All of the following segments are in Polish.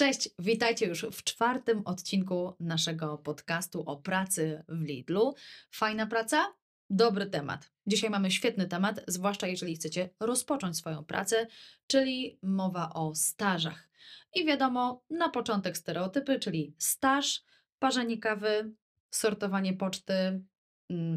Cześć, witajcie już w czwartym odcinku naszego podcastu o pracy w Lidlu. Fajna praca? Dobry temat. Dzisiaj mamy świetny temat, zwłaszcza jeżeli chcecie rozpocząć swoją pracę, czyli mowa o stażach. I wiadomo, na początek stereotypy, czyli staż, parzenie kawy, sortowanie poczty,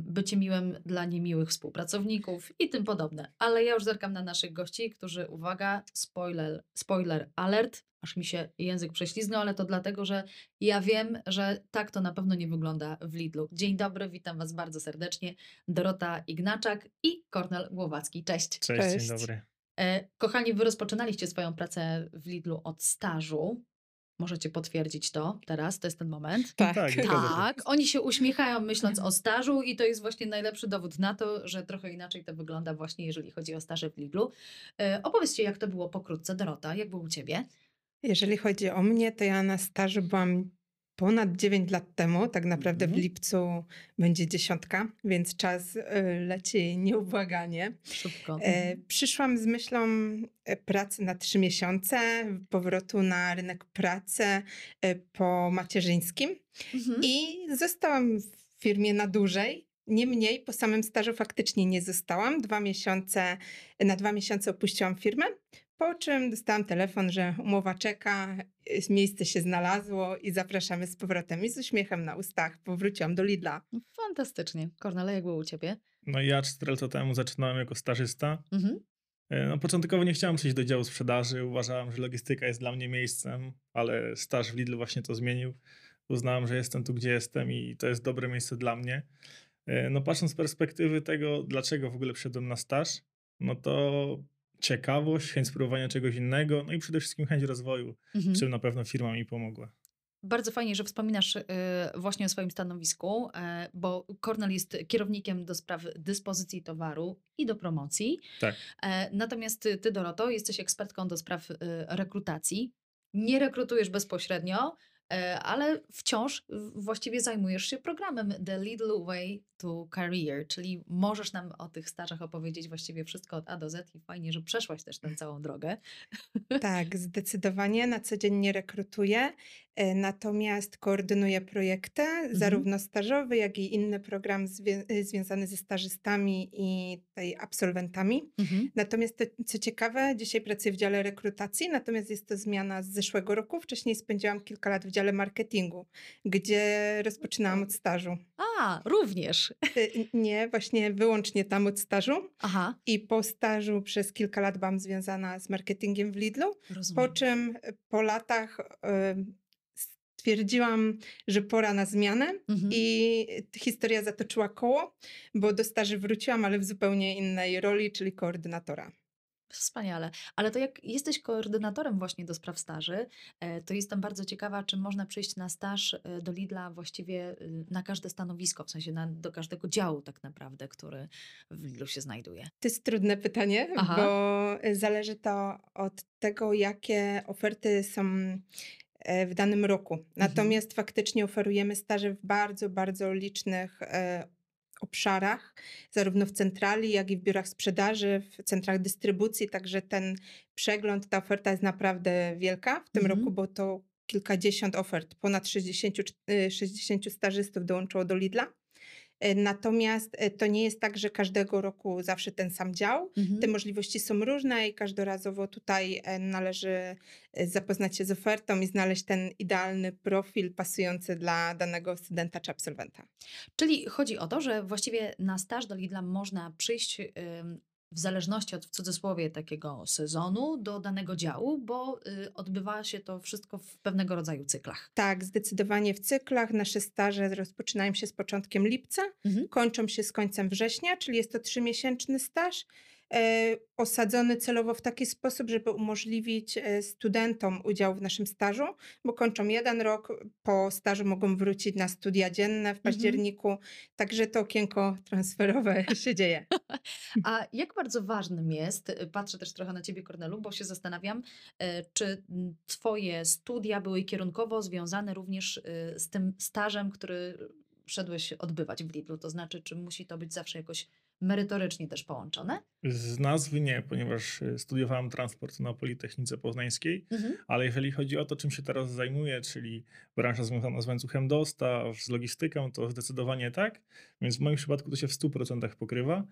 bycie miłym dla niemiłych współpracowników i tym podobne. Ale ja już zerkam na naszych gości, którzy, uwaga, spoiler, spoiler alert, aż mi się język prześliznął, ale to dlatego, że ja wiem, że tak to na pewno nie wygląda w Lidlu. Dzień dobry, witam Was bardzo serdecznie. Dorota Ignaczak i Kornel Głowacki. Cześć. Cześć, Cześć. dzień dobry. E, kochani, Wy rozpoczynaliście swoją pracę w Lidlu od stażu. Możecie potwierdzić to teraz, to jest ten moment. Tak. Tak, się. Tak, oni się uśmiechają myśląc o stażu i to jest właśnie najlepszy dowód na to, że trochę inaczej to wygląda właśnie jeżeli chodzi o staże w Lidlu. E, opowiedzcie jak to było pokrótce, Dorota, jak było u Ciebie? Jeżeli chodzi o mnie, to ja na stażu byłam ponad 9 lat temu. Tak naprawdę w Mhm. lipcu będzie dziesiątka, więc czas y, leci nieubłaganie. Szybko. E, przyszłam z myślą e, pracy na trzy miesiące, powrotu na rynek pracy e, po macierzyńskim Mhm. i zostałam w firmie na dłużej. Niemniej po samym stażu faktycznie nie zostałam. Dwa miesiące, na dwa miesiące opuściłam firmę, po czym dostałam telefon, że umowa czeka, miejsce się znalazło i zapraszamy z powrotem. I z uśmiechem na ustach powróciłam do Lidla. Fantastycznie. Kornele, jak było u Ciebie? No i ja 4 lata temu zaczynałem jako stażysta. Mhm. E, No, początkowo nie chciałem przejść do działu sprzedaży. Uważałem, że logistyka jest dla mnie miejscem, ale staż w Lidlu właśnie to zmienił. Uznałem, że jestem tu, gdzie jestem i to jest dobre miejsce dla mnie. E, No patrząc z perspektywy tego, dlaczego w ogóle przyszedłem na staż, no to ciekawość, chęć spróbowania czegoś innego, no i przede wszystkim chęć rozwoju, Mhm. czym na pewno firma mi pomogła. Bardzo fajnie, że wspominasz y, właśnie o swoim stanowisku, e, bo Kornel jest kierownikiem do spraw dyspozycji towaru i do promocji. Tak. E, Natomiast ty, Doroto, jesteś ekspertką do spraw y, rekrutacji. Nie rekrutujesz bezpośrednio, ale wciąż właściwie zajmujesz się programem The Little Way to Career, czyli możesz nam o tych stażach opowiedzieć właściwie wszystko od A do Z i fajnie, że przeszłaś też tę całą drogę. Tak, zdecydowanie. Na co dzień nie rekrutuję, e, natomiast koordynuję projekty, zarówno stażowe, jak i inny program zwię- y, związany ze stażystami i tutaj absolwentami. Mhm. Natomiast to, co ciekawe, dzisiaj pracuję w dziale rekrutacji, natomiast jest to zmiana z zeszłego roku. Wcześniej spędziłam kilka lat w dziale marketingu, gdzie rozpoczynałam od stażu. A, również. Y, Nie, właśnie wyłącznie tam od stażu. Aha, I po stażu przez kilka lat byłam związana z marketingiem w Lidlu. rozumiem. Po czym e, po latach e, stwierdziłam, że pora na zmianę Mhm. i historia zatoczyła koło, bo do staży wróciłam, ale w zupełnie innej roli, czyli koordynatora. Wspaniale. Ale to jak jesteś koordynatorem właśnie do spraw staży, e, to jestem bardzo ciekawa, czy można przyjść na staż e, do Lidla właściwie y, na każde stanowisko, w sensie na, do każdego działu tak naprawdę, który w Lidlu się znajduje. To jest trudne pytanie, Aha. bo e, zależy to od tego, jakie oferty są w danym roku. Natomiast faktycznie oferujemy staże w bardzo, bardzo licznych e, obszarach, zarówno w centrali, jak i w biurach sprzedaży, w centrach dystrybucji, także ten przegląd, ta oferta jest naprawdę wielka w tym Mhm. roku, bo to kilkadziesiąt ofert, ponad 60, cz- e, 60 stażystów dołączyło do Lidla. E, Natomiast e, to nie jest tak, że każdego roku zawsze ten sam dział. Mhm. Te możliwości są różne i każdorazowo tutaj e, należy zapoznać się z ofertą i znaleźć ten idealny profil pasujący dla danego studenta czy absolwenta. Czyli chodzi o to, że właściwie na staż do Lidla można przyjść w zależności od w cudzysłowie takiego sezonu do danego działu, bo y, odbywa się to wszystko w pewnego rodzaju cyklach. Tak, zdecydowanie w cyklach. Nasze staże rozpoczynają się z początkiem lipca, Mhm. kończą się z końcem września, czyli jest to trzymiesięczny staż. E, osadzony celowo w taki sposób, żeby umożliwić e, studentom udział w naszym stażu, bo kończą jeden rok, po stażu mogą wrócić na studia dzienne w październiku, także to okienko transferowe się dzieje. A jak bardzo ważnym jest, y, patrzę też trochę na ciebie, Kornelu, bo się zastanawiam, e, czy mm, twoje studia były kierunkowo związane również y, z tym stażem, który szedłeś odbywać w Lidlu? To znaczy, czy musi to być zawsze jakoś merytorycznie też połączone? Z nazwy nie, ponieważ y, studiowałem transport na Politechnice Poznańskiej, Mhm. ale jeżeli chodzi o to, czym się teraz zajmuję, czyli branża związana z łańcuchem dostaw, z logistyką, to zdecydowanie tak, więc w moim przypadku to się w 100% pokrywa.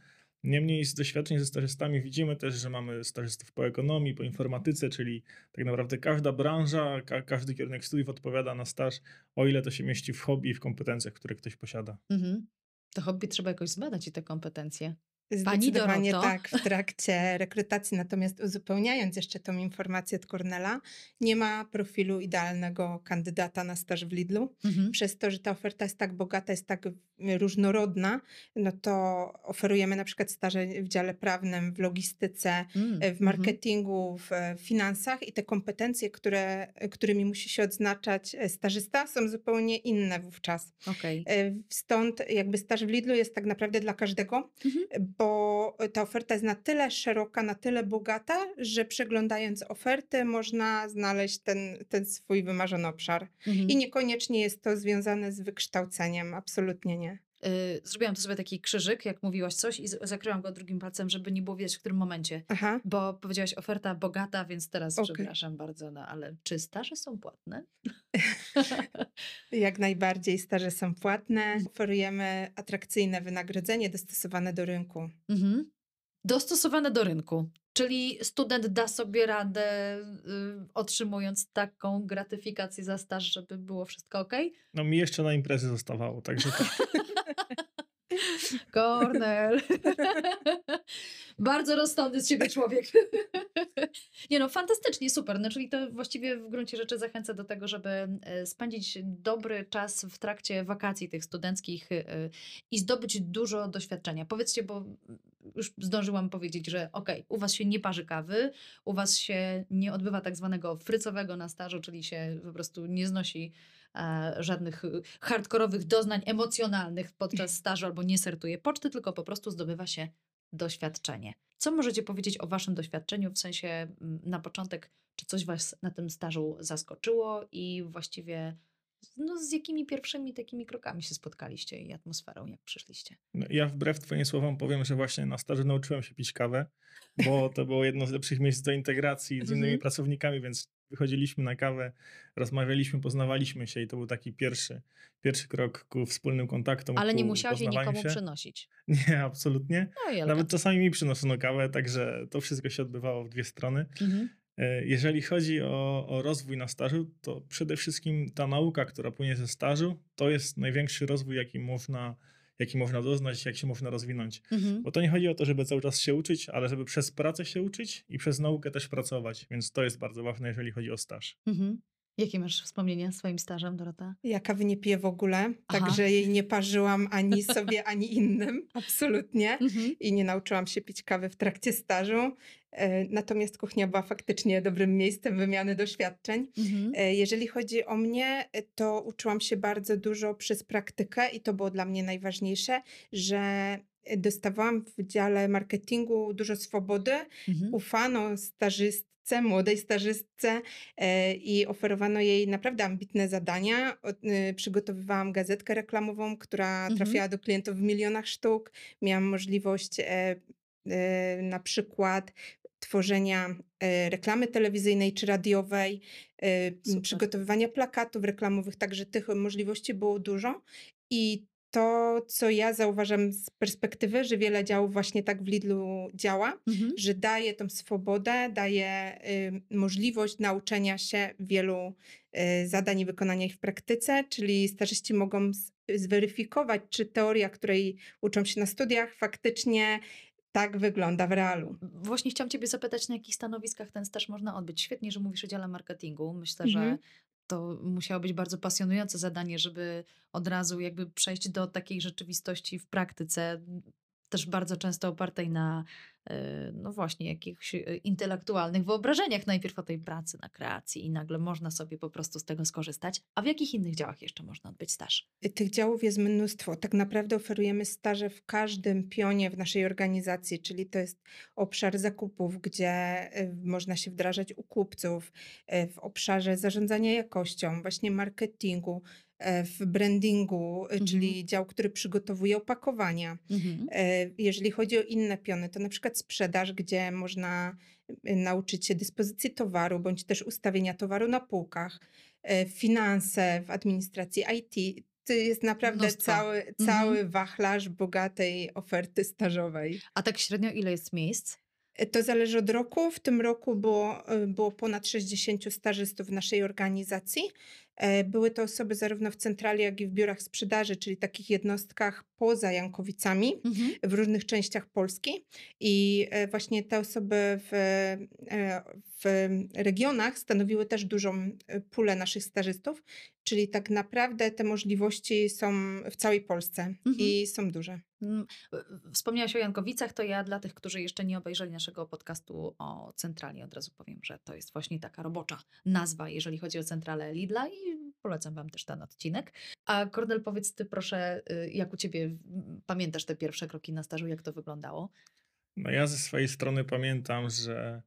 Niemniej z doświadczeń ze stażystami widzimy też, że mamy stażystów po ekonomii, po informatyce, czyli tak naprawdę każda branża, ka każdy kierunek studiów odpowiada na staż, o ile to się mieści w hobby i w kompetencjach, które ktoś posiada. Mhm. To hobby trzeba jakoś zbadać i te kompetencje. Pani Zdecydowanie Doroto. tak, w trakcie rekrutacji. Natomiast uzupełniając jeszcze tą informację od Cornela, nie ma profilu idealnego kandydata na staż w Lidlu. Mhm. Przez to, że ta oferta jest tak bogata, jest tak różnorodna, no to oferujemy na przykład staże w dziale prawnym, w logistyce, Mm, e, w mhm. marketingu, w e, finansach i te kompetencje, które, którymi musi się odznaczać e, stażysta, są zupełnie inne wówczas. E, Stąd jakby staż w Lidlu jest tak naprawdę dla każdego, Mhm. bo ta oferta jest na tyle szeroka, na tyle bogata, że przeglądając oferty można znaleźć ten, ten swój wymarzony obszar. Mhm. I niekoniecznie jest to związane z wykształceniem, absolutnie nie. Y, Zrobiłam to sobie taki krzyżyk, jak mówiłaś coś i zakryłam go drugim palcem, żeby nie było widać w którym momencie. Aha. Bo powiedziałaś oferta bogata, więc teraz Okej. przepraszam bardzo, no ale czy staże są płatne? Jak najbardziej staże są płatne. Oferujemy atrakcyjne wynagrodzenie dostosowane do rynku. mhm. Dostosowane do rynku. Czyli student da sobie radę, y, otrzymując taką gratyfikację za staż, żeby było wszystko ok? No mi jeszcze na imprezy zostawało, także tak. Kornel. Bardzo rozsądny z ciebie człowiek. Nie no, fantastycznie, super. No, czyli to właściwie w gruncie rzeczy zachęca do tego, żeby e, spędzić dobry czas w trakcie wakacji tych studenckich e, i zdobyć dużo doświadczenia. Powiedzcie, bo już zdążyłam powiedzieć, że okej, u was się nie parzy kawy, u was się nie odbywa tak zwanego frycowego na stażu, czyli się po prostu nie znosi e, żadnych hardkorowych doznań emocjonalnych podczas stażu albo nie sertuje poczty, tylko po prostu zdobywa się doświadczenie. Co możecie powiedzieć o waszym doświadczeniu, w sensie mm, na początek, czy coś was na tym stażu zaskoczyło i właściwie no, z jakimi pierwszymi takimi krokami się spotkaliście i atmosferą, jak przyszliście? No, ja wbrew twoim słowom powiem, że właśnie na staży nauczyłem się pić kawę, bo to było jedno z lepszych miejsc do integracji z innymi Mhm. pracownikami, więc wychodziliśmy na kawę, rozmawialiśmy, poznawaliśmy się i to był taki pierwszy, pierwszy krok ku wspólnym kontaktom. Ale nie ku musiałaś jej poznawaniu nikomu się. przynosić. Nie, absolutnie. No. Nawet czasami mi przynoszono kawę, także to wszystko się odbywało w dwie strony. Mhm. E, Jeżeli chodzi o, o rozwój na stażu, to przede wszystkim ta nauka, która płynie ze stażu, to jest największy rozwój, jaki można, jaki można doznać, jak się można rozwinąć. Mhm. Bo to nie chodzi o to, żeby cały czas się uczyć, ale żeby przez pracę się uczyć i przez naukę też pracować. Więc to jest bardzo ważne, jeżeli chodzi o staż. Mhm. Jakie masz wspomnienia swoim stażem, Dorota? Ja kawy nie piję w ogóle, Aha. także jej nie parzyłam ani sobie, ani innym, absolutnie. Mhm. I nie nauczyłam się pić kawy w trakcie stażu. E, Natomiast kuchnia była faktycznie dobrym miejscem wymiany doświadczeń. Mhm. E, Jeżeli chodzi o mnie, to uczyłam się bardzo dużo przez praktykę i to było dla mnie najważniejsze, że dostawałam w dziale marketingu dużo swobody, Mhm. ufano stażystce, młodej stażystce e, i oferowano jej naprawdę ambitne zadania. Y, Przygotowywałam gazetkę reklamową, która Mhm. trafiała do klientów w milionach sztuk. Miałam możliwość e, e, na przykład tworzenia reklamy telewizyjnej czy radiowej, Super. przygotowywania plakatów reklamowych, także tych możliwości było dużo. I to, co ja zauważam z perspektywy, że wiele działów właśnie tak w Lidlu działa, Mhm. że daje tą swobodę, daje y, możliwość nauczenia się wielu y, zadań i wykonania ich w praktyce, czyli stażyści mogą z, zweryfikować, czy teoria, której uczą się na studiach, faktycznie tak wygląda w realu. Właśnie chciałam Ciebie zapytać, na jakich stanowiskach ten staż można odbyć. Świetnie, że mówisz o dziale marketingu. Myślę, Mhm. że to musiało być bardzo pasjonujące zadanie, żeby od razu jakby przejść do takiej rzeczywistości w praktyce, też bardzo często opartej na no właśnie, jakichś e, intelektualnych wyobrażeniach najpierw o tej pracy na kreacji i nagle można sobie po prostu z tego skorzystać. A w jakich innych działach jeszcze można odbyć staż? Tych działów jest mnóstwo. Tak naprawdę oferujemy staże w każdym pionie w naszej organizacji, czyli to jest obszar zakupów, gdzie y, można się wdrażać u kupców, w obszarze zarządzania jakością, właśnie marketingu, e, w brandingu, y, Mhm. czyli dział, który przygotowuje opakowania. Mhm. E, Jeżeli chodzi o inne piony, to na przykład sprzedaż, gdzie można nauczyć się dyspozycji towaru, bądź też ustawienia towaru na półkach, e, finanse w administracji IT. To jest naprawdę Mnóstwo. cały, cały wachlarz bogatej oferty stażowej. A tak średnio ile jest miejsc? E, To zależy od roku. W tym roku było, było ponad 60 stażystów w naszej organizacji. E, Były to osoby zarówno w centrali, jak i w biurach sprzedaży, czyli takich jednostkach poza Jankowicami Mhm. w różnych częściach Polski. I e, właśnie te osoby w, e, w regionach stanowiły też dużą pulę naszych stażystów, czyli tak naprawdę te możliwości są w całej Polsce Mhm. i są duże. Mm, Wspomniałaś o Jankowicach, to ja dla tych, którzy jeszcze nie obejrzeli naszego podcastu o centrali, od razu powiem, że to jest właśnie taka robocza nazwa, jeżeli chodzi o centralę Lidla i polecam Wam też ten odcinek. A Kornel, powiedz Ty proszę, y, jak u Ciebie, pamiętasz te pierwsze kroki na stażu, jak to wyglądało? No ja ze swojej strony pamiętam, że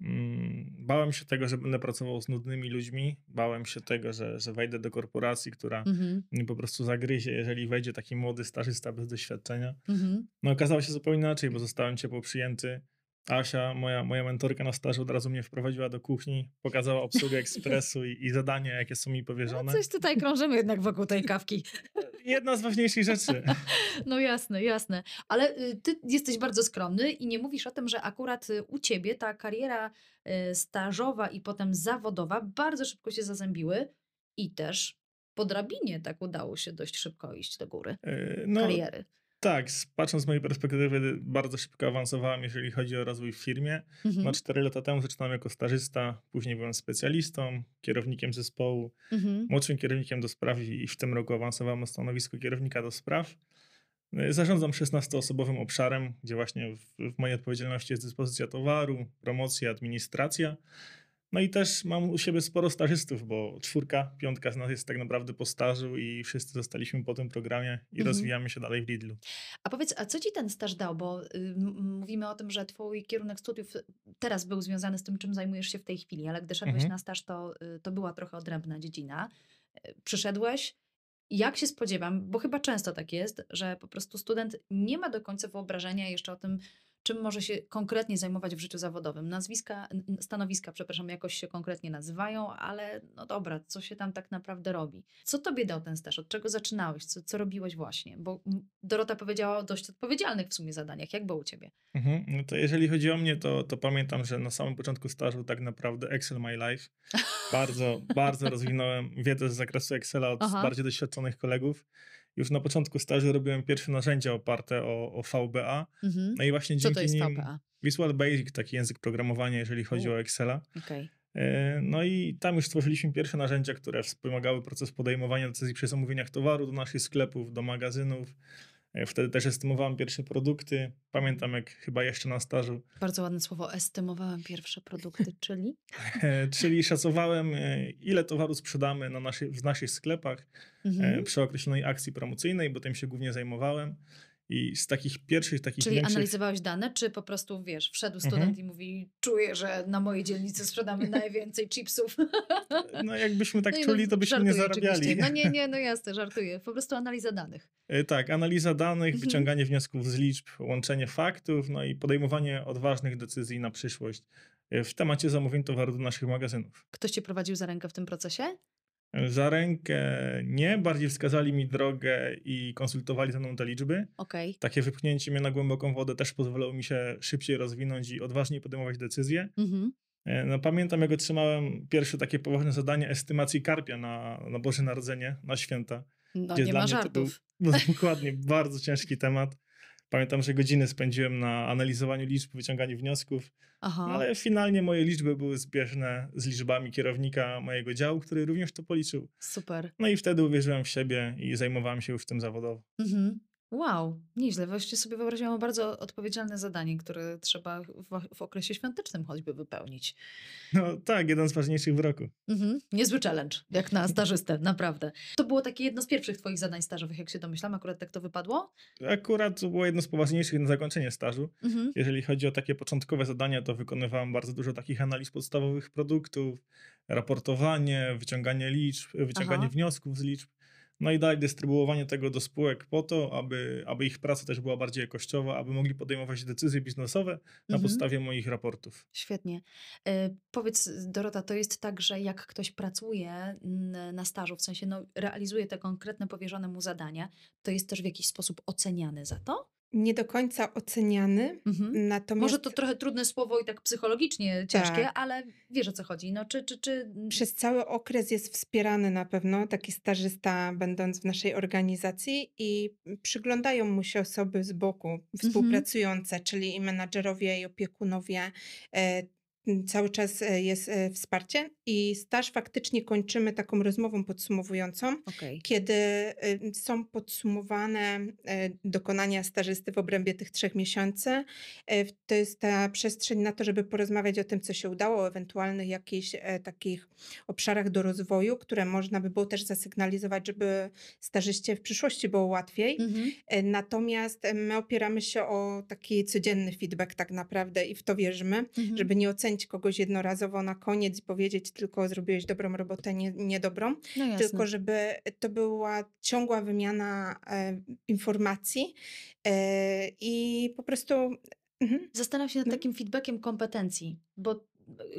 mm, bałem się tego, że będę pracował z nudnymi ludźmi. Bałem się tego, że, że wejdę do korporacji, która Mhm. mnie po prostu zagryzie, jeżeli wejdzie taki młody stażysta bez doświadczenia. Mhm. No okazało się zupełnie inaczej, bo zostałem ciepło przyjęty. Asia, moja, moja mentorka na stażu, od razu mnie wprowadziła do kuchni, pokazała obsługę ekspresu i, i zadania, jakie są mi No powierzone. coś tutaj krążymy jednak wokół tej kawki. Jedna z ważniejszych rzeczy. No jasne, jasne. Ale y, ty jesteś bardzo skromny i nie mówisz o tym, że akurat y, u ciebie ta kariera y, stażowa i potem zawodowa bardzo szybko się zazębiły i też po drabinie tak udało się dość szybko iść do góry No, kariery. Tak, patrząc z mojej perspektywy, bardzo szybko awansowałem, jeżeli chodzi o rozwój w firmie. Mhm. No, 4 lata temu zaczynałem jako stażysta, później byłem specjalistą, kierownikiem zespołu, Mhm. młodszym kierownikiem do spraw i w tym roku awansowałem na stanowisko kierownika do spraw. E, Zarządzam 16-osobowym obszarem, gdzie właśnie w, w mojej odpowiedzialności jest dyspozycja towaru, promocja, administracja. No i też mam u siebie sporo stażystów, bo czwórka, piątka z nas jest tak naprawdę po stażu i wszyscy zostaliśmy po tym programie i Mhm. rozwijamy się dalej w Lidlu. A powiedz, a co ci ten staż dał? Bo y, mówimy o tym, że twój kierunek studiów teraz był związany z tym, czym zajmujesz się w tej chwili, ale gdy szedłeś Mhm. na staż, to, y, to była trochę odrębna dziedzina. Y, Przyszedłeś, jak się spodziewam, bo chyba często tak jest, że po prostu student nie ma do końca wyobrażenia jeszcze o tym, czym może się konkretnie zajmować w życiu zawodowym. Nazwiska, stanowiska, przepraszam, jakoś się konkretnie nazywają, ale no dobra, co się tam tak naprawdę robi? Co tobie dał ten staż? Od czego zaczynałeś? Co, co robiłeś właśnie? Bo Dorota powiedziała o dość odpowiedzialnych w sumie zadaniach. Jak było u ciebie? Mhm. No to jeżeli chodzi o mnie, to, to pamiętam, że na samym początku stażu tak naprawdę Excel My Life. Bardzo, bardzo rozwinąłem wiedzę z zakresu Excela od Aha. bardziej doświadczonych kolegów. Już na początku stażu robiłem pierwsze narzędzia oparte o, o VBA. Mhm. No i właśnie Co dzięki to jest nim VPA? Visual Basic, taki język programowania, jeżeli chodzi U. o Excela. Okej. E, No i tam już stworzyliśmy pierwsze narzędzia, które wspomagały proces podejmowania decyzji przy zamówieniach towaru do naszych sklepów, do magazynów. E, Wtedy też estymowałem pierwsze produkty. Pamiętam, jak chyba jeszcze na stażu, Bardzo ładne słowo. Estymowałem pierwsze produkty, czyli? e, czyli szacowałem, e, ile towaru sprzedamy na w naszych sklepach Mhm. przy określonej akcji promocyjnej, bo tym się głównie zajmowałem. I z takich pierwszych, takich Czyli większych... analizowałeś dane, czy po prostu, wiesz, wszedł student Mhm. i mówi, czuję, że na mojej dzielnicy sprzedamy najwięcej chipsów. No jakbyśmy tak No czuli, to byśmy nie zarabiali. oczywiście. No nie, nie, no jasne, żartuję. Po prostu analiza danych. E, Tak, analiza danych, Mhm. wyciąganie wniosków z liczb, łączenie faktów, no i podejmowanie odważnych decyzji na przyszłość e, w temacie zamówień towaru do naszych magazynów. Ktoś cię prowadził za rękę w tym procesie? Za rękę nie, bardziej wskazali mi drogę i konsultowali ze mną te liczby. Okej. Takie wypchnięcie mnie na głęboką wodę też pozwalało mi się szybciej rozwinąć i odważniej podejmować decyzje. Mhm. E, No, pamiętam, jak otrzymałem pierwsze takie poważne zadanie estymacji karpia na, na Boże Narodzenie, na święta. No Gdzie nie dla ma mnie to był- żartów. No, dokładnie, bardzo ciężki temat. Pamiętam, że godziny spędziłem na analizowaniu liczb, wyciąganiu wniosków, Aha. ale finalnie moje liczby były zbieżne z liczbami kierownika mojego działu, który również to policzył. Super. No i wtedy uwierzyłem w siebie i zajmowałem się już tym zawodowo. Mhm. Wow, nieźle. Właściwie sobie wyobraziłam bardzo odpowiedzialne zadanie, które trzeba w, w okresie świątecznym choćby wypełnić. No tak, jeden z ważniejszych w roku. Mhm. Niezły challenge, jak na stażystę, naprawdę. To było takie jedno z pierwszych twoich zadań stażowych, jak się domyślam, akurat tak to wypadło? Akurat to było jedno z poważniejszych na zakończenie stażu. Mhm. Jeżeli chodzi o takie początkowe zadania, to wykonywałem bardzo dużo takich analiz podstawowych produktów, raportowanie, wyciąganie liczb, wyciąganie Aha. wniosków z liczb. No i dalej dystrybuowanie tego do spółek po to, aby, aby ich praca też była bardziej jakościowa, aby mogli podejmować decyzje biznesowe na Mhm. podstawie moich raportów. Świetnie. E, powiedz, Dorota, to jest tak, że jak ktoś pracuje na stażu, w sensie no, realizuje te konkretne powierzone mu zadania, to jest też w jakiś sposób oceniany za to? Nie do końca oceniany, Mhm. natomiast Może to trochę trudne słowo i tak psychologicznie ciężkie, Tak. ale wiesz o co chodzi. No, czy, czy, czy... przez cały okres jest wspierany na pewno taki stażysta, będąc w naszej organizacji, i przyglądają mu się osoby z boku, współpracujące, czyli i menadżerowie, i opiekunowie. E, Cały czas e, jest e, wsparcie i staż faktycznie kończymy taką rozmową podsumowującą, Okej. kiedy y, są podsumowane y, dokonania stażysty w obrębie tych trzech miesięcy. To jest ta przestrzeń na to, żeby porozmawiać o tym, co się udało, o ewentualnych jakichś e, takich obszarach do rozwoju, które można by było też zasygnalizować, żeby stażyście w przyszłości było łatwiej. Mhm. E, Natomiast e, my opieramy się o taki codzienny feedback tak naprawdę i w to wierzymy, Mhm. żeby nie ocenić kogoś jednorazowo na koniec i powiedzieć tylko zrobiłeś dobrą robotę, nie, niedobrą, No tylko żeby to była ciągła wymiana e, informacji e, i po prostu. Mhm. Zastanawiam się nad No. takim feedbackiem kompetencji, bo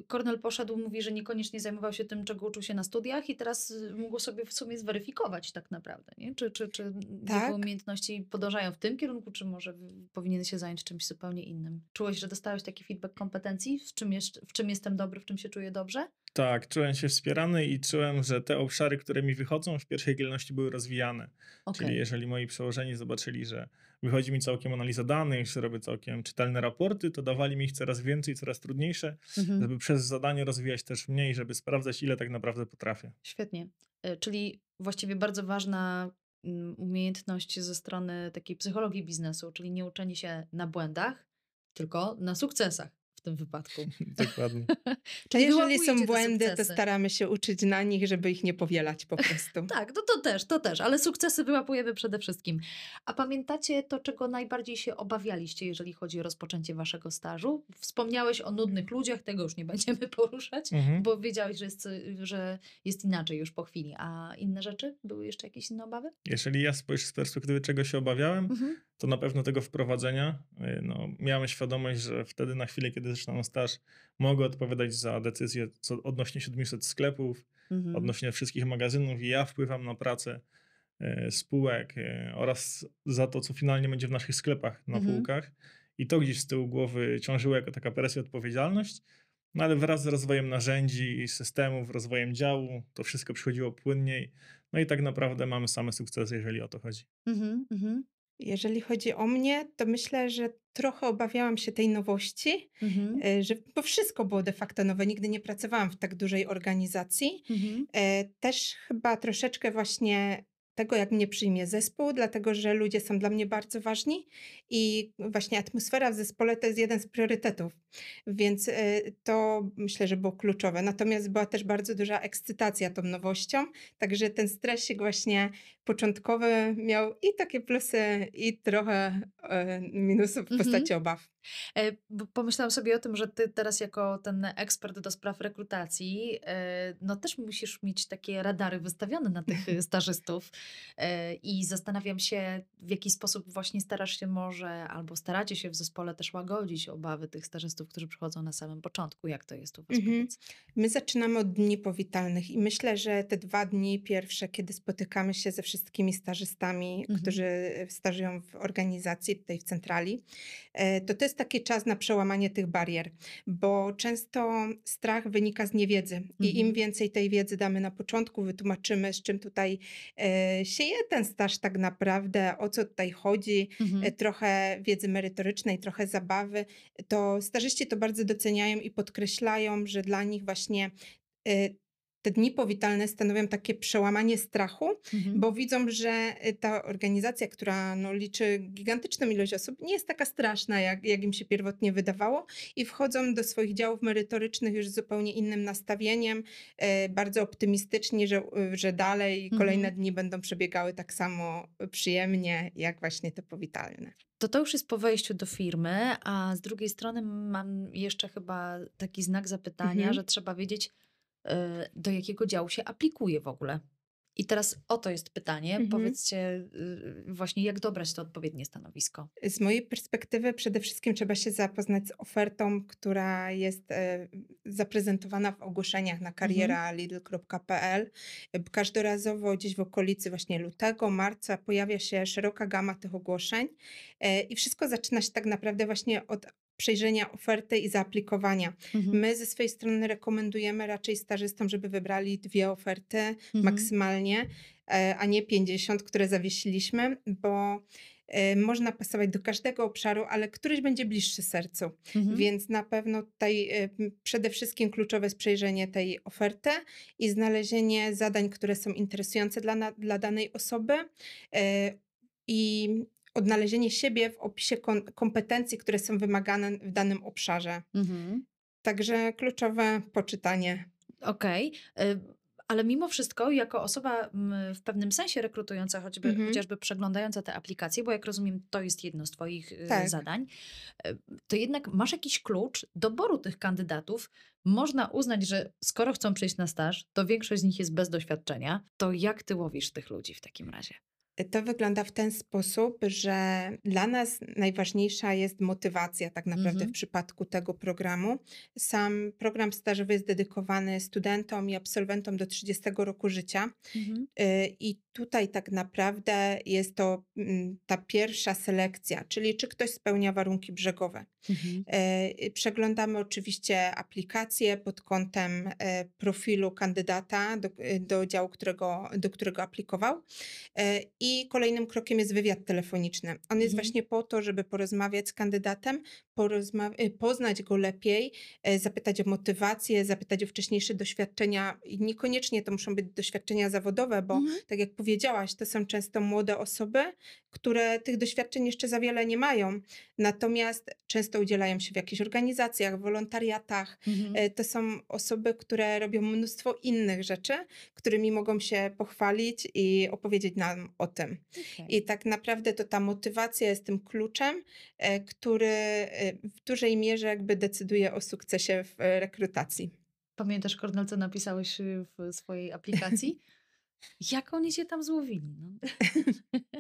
Kornel poszedł, mówi, że niekoniecznie zajmował się tym, czego uczył się na studiach i teraz y, mógł sobie w sumie zweryfikować tak naprawdę, nie? Czy, czy, czy Tak. jego umiejętności podążają w tym kierunku, czy może powinien się zająć czymś zupełnie innym? Czułeś, że dostałeś taki feedback kompetencji? W czym, jest, w czym jestem dobry, w czym się czuję dobrze? Tak, czułem się wspierany i czułem, że te obszary, które mi wychodzą, w pierwszej kolejności były rozwijane. Okej. Czyli jeżeli moi przełożeni zobaczyli, że wychodzi mi całkiem analiza danych, robię całkiem czytelne raporty, to dawali mi ich coraz więcej, coraz trudniejsze, Mhm. żeby przez zadanie rozwijać też mniej, żeby sprawdzać, ile tak naprawdę potrafię. Świetnie. Y, Czyli właściwie bardzo ważna mm, umiejętność ze strony takiej psychologii biznesu, czyli nie uczenie się na błędach, tylko na sukcesach w tym wypadku. Dokładnie. Czyli jeżeli są błędy, to staramy się uczyć na nich, żeby ich nie powielać po prostu. Tak, no to też, to też, ale sukcesy wyłapujemy przede wszystkim. A pamiętacie to, czego najbardziej się obawialiście, jeżeli chodzi o rozpoczęcie waszego stażu? Wspomniałeś o nudnych ludziach, tego już nie będziemy poruszać, Mhm. bo wiedziałeś, że jest, że jest inaczej już po chwili. A inne rzeczy? Były jeszcze jakieś inne obawy? Jeżeli ja spojrzę z perspektywy, czego się obawiałem, Mhm. to na pewno tego wprowadzenia. Y, No, miałem świadomość, że wtedy na chwilę, kiedy zaczynam staż, mogę odpowiadać za decyzje co, odnośnie 700 sklepów, Mhm. odnośnie wszystkich magazynów i ja wpływam na pracę e, spółek e, oraz za to, co finalnie będzie w naszych sklepach na Mhm. półkach. I to gdzieś z tyłu głowy ciążyło jako taka presja, odpowiedzialność. No ale wraz z rozwojem narzędzi i systemów, rozwojem działu, to wszystko przychodziło płynniej. No i tak naprawdę mamy same sukcesy, jeżeli o to chodzi. Mhm. Mhm. Jeżeli chodzi o mnie, to myślę, że trochę obawiałam się tej nowości, Mhm. e, że, bo wszystko było de facto nowe. Nigdy nie pracowałam w tak dużej organizacji. Mhm. E, Też chyba troszeczkę właśnie tego, jak mnie przyjmie zespół, dlatego że ludzie są dla mnie bardzo ważni i właśnie atmosfera w zespole to jest jeden z priorytetów, więc e, to myślę, że było kluczowe. Natomiast była też bardzo duża ekscytacja tą nowością, także ten stresik właśnie początkowy miał i takie plusy, i trochę e, minusów w Mhm. postaci obaw. E, Pomyślałam sobie o tym, że ty teraz jako ten ekspert do spraw rekrutacji, e, no też musisz mieć takie radary wystawione na tych stażystów i zastanawiam się, w jaki sposób właśnie starasz się może, albo staracie się w zespole też łagodzić obawy tych stażystów, którzy przychodzą na samym początku. Jak to jest u was? Mhm. My zaczynamy od dni powitalnych i myślę, że te dwa dni pierwsze, kiedy spotykamy się ze wszystkimi stażystami, Mhm. którzy stażują w organizacji, tutaj w centrali, e, to to jest taki czas na przełamanie tych barier, bo często strach wynika z niewiedzy i im Mhm. więcej tej wiedzy damy na początku, wytłumaczymy, z czym tutaj e, się je ten staż tak naprawdę, o co tutaj chodzi, e, Mhm. trochę wiedzy merytorycznej, trochę zabawy, to stażyści to bardzo doceniają i podkreślają, że dla nich właśnie y, te dni powitalne stanowią takie przełamanie strachu, Mhm. bo widzą, że y, ta organizacja, która no, liczy gigantyczną ilość osób, nie jest taka straszna, jak, jak im się pierwotnie wydawało, i wchodzą do swoich działów merytorycznych już z zupełnie innym nastawieniem, e, bardzo optymistyczni, że, y, że dalej kolejne Mhm. dni będą przebiegały tak samo przyjemnie, jak właśnie te powitalne. To to już jest po wejściu do firmy, a z drugiej strony mam jeszcze chyba taki znak zapytania, Mhm. że trzeba wiedzieć, y, do jakiego działu się aplikuje w ogóle. I teraz o to jest pytanie. Mhm. Powiedzcie y, właśnie, jak dobrać to odpowiednie stanowisko. Z mojej perspektywy przede wszystkim trzeba się zapoznać z ofertą, która jest e, zaprezentowana w ogłoszeniach na kariera.lidl.pl. E, Każdorazowo gdzieś w okolicy właśnie lutego, marca pojawia się szeroka gama tych ogłoszeń e, i wszystko zaczyna się tak naprawdę właśnie od przejrzenia oferty i zaaplikowania. Mhm. My ze swojej strony rekomendujemy raczej stażystom, żeby wybrali dwie oferty Mhm. maksymalnie, e, a nie 50, które zawiesiliśmy, bo e, można pasować do każdego obszaru, ale któryś będzie bliższy sercu. Mhm. Więc na pewno tutaj e, przede wszystkim kluczowe jest przejrzenie tej oferty i znalezienie zadań, które są interesujące dla, dla danej osoby i odnalezienie siebie w opisie kompetencji, które są wymagane w danym obszarze. Mhm. Także kluczowe poczytanie. Okej. y, Ale mimo wszystko, jako osoba w pewnym sensie rekrutująca, choćby, Mhm. chociażby przeglądająca te aplikacje, bo jak rozumiem, to jest jedno z Twoich y, Tak. zadań, y, to jednak masz jakiś klucz doboru tych kandydatów. Można uznać, że skoro chcą przyjść na staż, to większość z nich jest bez doświadczenia. To jak Ty łowisz tych ludzi w takim razie? To wygląda w ten sposób, że dla nas najważniejsza jest motywacja, tak naprawdę Mhm. w przypadku tego programu. Sam program stażowy jest dedykowany studentom i absolwentom do 30 roku życia. Mhm. Y, I tutaj tak naprawdę jest to mm, ta pierwsza selekcja, czyli czy ktoś spełnia warunki brzegowe. Mhm. E, Przeglądamy oczywiście aplikację pod kątem e, profilu kandydata do, e, do działu, którego, do którego aplikował. I kolejnym krokiem jest wywiad telefoniczny. On jest Mhm. właśnie po to, żeby porozmawiać z kandydatem, porozma- e, poznać go lepiej, zapytać o motywację, zapytać o wcześniejsze doświadczenia. I niekoniecznie to muszą być doświadczenia zawodowe, bo Mhm. tak jak powiedziałaś, to są często młode osoby, które tych doświadczeń jeszcze za wiele nie mają. Natomiast często udzielają się w jakichś organizacjach, wolontariatach. Mhm. E, To są osoby, które robią mnóstwo innych rzeczy, którymi mogą się pochwalić i opowiedzieć nam o tym. Okej. I tak naprawdę to ta motywacja jest tym kluczem, e, który e, w dużej mierze jakby decyduje o sukcesie w rekrutacji. Pamiętasz, Kornel, co napisałeś w swojej aplikacji? Jak oni cię tam złowili? No?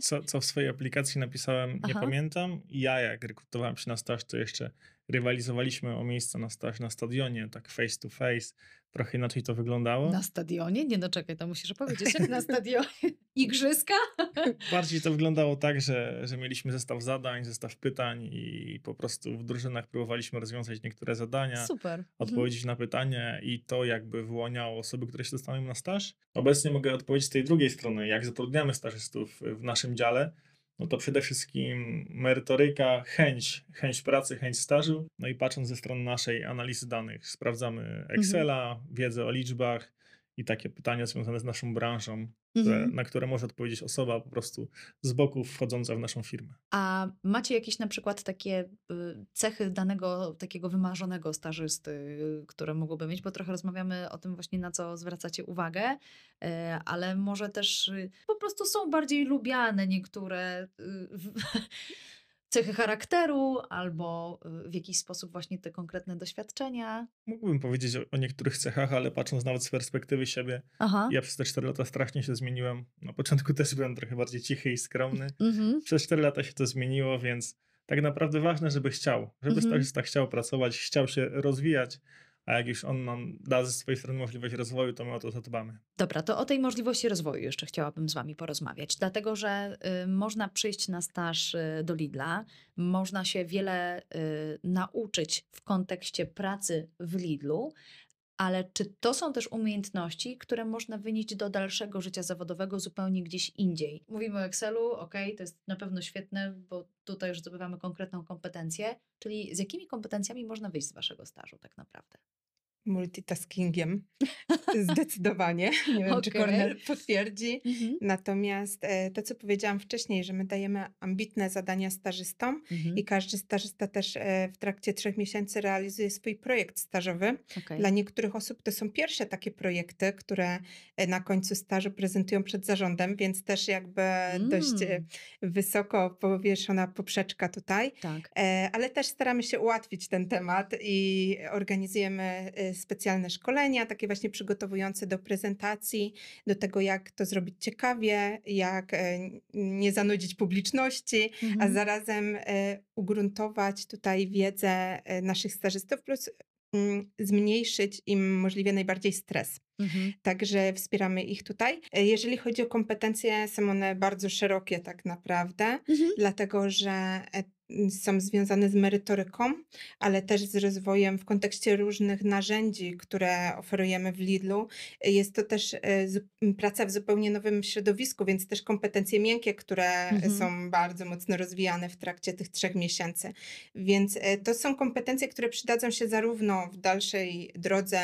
Co, co w swojej aplikacji napisałem, nie Aha. pamiętam. Ja jak rekrutowałem się na staż, to jeszcze rywalizowaliśmy o miejsce na staż na stadionie, tak face to face. Trochę inaczej to wyglądało. Na stadionie? Nie no czekaj, to musisz powiedzieć, jak na stadionie. Igrzyska? Bardziej to wyglądało tak, że, że mieliśmy zestaw zadań, zestaw pytań i po prostu w drużynach próbowaliśmy rozwiązać niektóre zadania, Super. Mhm. odpowiedzieć na pytanie i to jakby wyłaniało osoby, które się dostaną na staż. Obecnie mogę odpowiedzieć z tej drugiej strony, jak zatrudniamy stażystów w naszym dziale. No to przede wszystkim merytoryka, chęć, chęć pracy, chęć stażu. No i patrząc ze strony naszej analizy danych, sprawdzamy Excela, wiedzę o liczbach i takie pytania związane z naszą branżą, które, Mhm. na które może odpowiedzieć osoba po prostu z boku wchodząca w naszą firmę. A macie jakieś na przykład takie y, cechy danego takiego wymarzonego stażysty, które mogłoby mieć? Bo trochę rozmawiamy o tym właśnie, na co zwracacie uwagę, y, ale może też y, po prostu są bardziej lubiane niektóre cechy charakteru albo y, w jakiś sposób właśnie te konkretne doświadczenia. Mógłbym powiedzieć o, o niektórych cechach, ale patrząc nawet z perspektywy siebie, Aha. ja przez te 4 lata strasznie się zmieniłem. Na początku też byłem trochę bardziej cichy i skromny. Mhm. Przez 4 lata się to zmieniło, więc tak naprawdę ważne, żeby chciał, żeby Mhm. stażysta chciał pracować, chciał się rozwijać, a jak już on nam da ze swojej strony możliwość rozwoju, to my o to zadbamy. Dobra, to o tej możliwości rozwoju jeszcze chciałabym z Wami porozmawiać, dlatego że y, można przyjść na staż y, do Lidla, można się wiele y, nauczyć w kontekście pracy w Lidlu, ale czy to są też umiejętności, które można wynieść do dalszego życia zawodowego zupełnie gdzieś indziej? Mówimy o Excelu, ok, to jest na pewno świetne, bo tutaj już zdobywamy konkretną kompetencję, czyli z jakimi kompetencjami można wyjść z Waszego stażu tak naprawdę? Multitaskingiem. Zdecydowanie. Nie wiem, czy Okej. Kornel potwierdzi. Mhm. Natomiast e, to, co powiedziałam wcześniej, że my dajemy ambitne zadania stażystom Mhm. i każdy stażysta też e, w trakcie trzech miesięcy realizuje swój projekt stażowy. Okej. Dla niektórych osób to są pierwsze takie projekty, które e, na końcu stażu prezentują przed zarządem, więc też jakby dość Mm. wysoko powieszona poprzeczka tutaj. Tak. Ale też staramy się ułatwić ten temat i organizujemy specjalne szkolenia, takie właśnie przygotowujące do prezentacji, do tego, jak to zrobić ciekawie, jak e, nie zanudzić publiczności, a Mhm. zarazem e, ugruntować tutaj wiedzę e, naszych stażystów, plus mm, zmniejszyć im możliwie najbardziej stres. Mhm. Także wspieramy ich tutaj. E, Jeżeli chodzi o kompetencje, są one bardzo szerokie tak naprawdę, Mhm. dlatego że e, są związane z merytoryką, ale też z rozwojem w kontekście różnych narzędzi, które oferujemy w Lidlu. E, Jest to też praca w zupełnie nowym środowisku, więc też kompetencje miękkie, które Mhm. są bardzo mocno rozwijane w trakcie tych trzech miesięcy. Więc to są kompetencje, które przydadzą się zarówno w dalszej drodze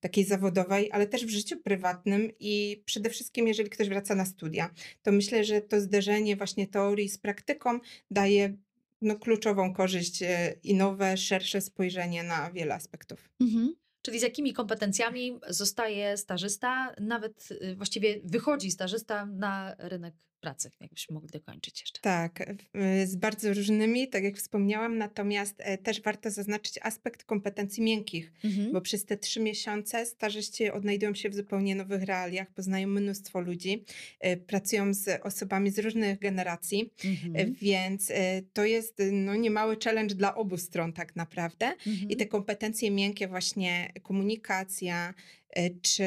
takiej zawodowej, ale też w życiu prywatnym i przede wszystkim, jeżeli ktoś wraca na studia, to myślę, że to zderzenie właśnie teorii z praktyką daje no, kluczową korzyść e, i nowe, szersze spojrzenie na wiele aspektów. Mhm. Czyli z jakimi kompetencjami zostaje stażysta, nawet y, właściwie wychodzi stażysta na rynek pracy, jakbyśmy mogli dokończyć jeszcze. Tak, y, z bardzo różnymi, tak jak wspomniałam, natomiast e, też warto zaznaczyć aspekt kompetencji miękkich, Mhm. bo przez te trzy miesiące stażyści odnajdują się w zupełnie nowych realiach, poznają mnóstwo ludzi, e, pracują z osobami z różnych generacji, e, Mhm. więc to jest no, niemały challenge dla obu stron tak naprawdę. Mhm. I te kompetencje miękkie, właśnie komunikacja, czy